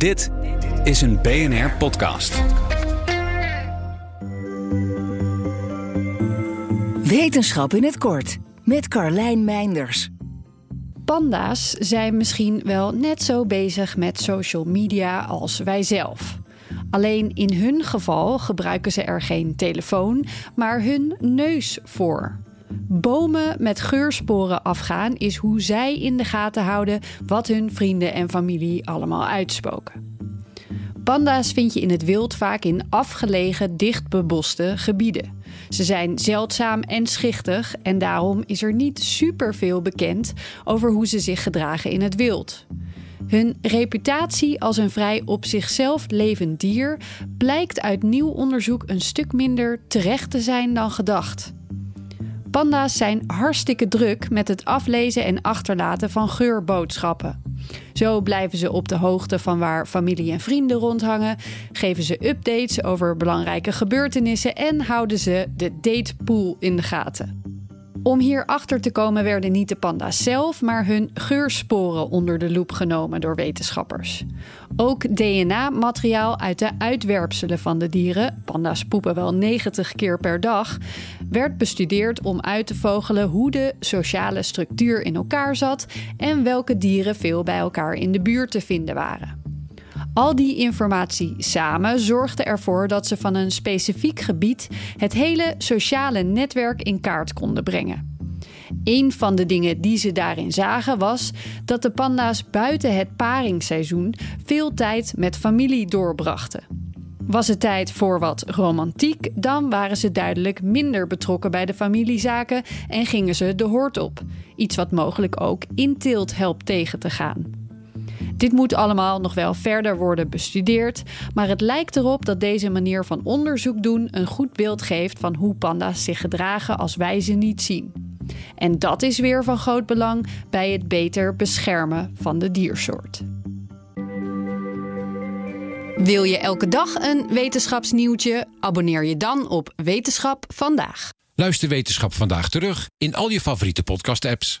Dit is een BNR podcast. Wetenschap in het kort met Carlijn Meinders. Panda's zijn misschien wel net zo bezig met social media als wij zelf. Alleen in hun geval gebruiken ze er geen telefoon, maar hun neus voor. Bomen met geursporen afgaan is hoe zij in de gaten houden wat hun vrienden en familie allemaal uitspoken. Panda's vind je in het wild vaak in afgelegen, dichtbeboste gebieden. Ze zijn zeldzaam en schichtig en daarom is er niet superveel bekend over hoe ze zich gedragen in het wild. Hun reputatie als een vrij op zichzelf levend dier blijkt uit nieuw onderzoek een stuk minder terecht te zijn dan gedacht. Panda's zijn hartstikke druk met het aflezen en achterlaten van geurboodschappen. Zo blijven ze op de hoogte van waar familie en vrienden rondhangen, geven ze updates over belangrijke gebeurtenissen en houden ze de datepool in de gaten. Om hier achter te komen werden niet de panda's zelf, maar hun geursporen onder de loep genomen door wetenschappers. Ook DNA-materiaal uit de uitwerpselen van de dieren, panda's poepen wel 90 keer per dag, werd bestudeerd om uit te vogelen hoe de sociale structuur in elkaar zat en welke dieren veel bij elkaar in de buurt te vinden waren. Al die informatie samen zorgde ervoor dat ze van een specifiek gebied het hele sociale netwerk in kaart konden brengen. Een van de dingen die ze daarin zagen was dat de panda's buiten het paringsseizoen veel tijd met familie doorbrachten. Was het tijd voor wat romantiek, dan waren ze duidelijk minder betrokken bij de familiezaken en gingen ze de hoort op. Iets wat mogelijk ook inteelt helpt tegen te gaan. Dit moet allemaal nog wel verder worden bestudeerd, maar het lijkt erop dat deze manier van onderzoek doen een goed beeld geeft van hoe panda's zich gedragen als wij ze niet zien. En dat is weer van groot belang bij het beter beschermen van de diersoort. Wil je elke dag een wetenschapsnieuwtje? Abonneer je dan op Wetenschap vandaag. Luister Wetenschap vandaag terug in al je favoriete podcast-apps.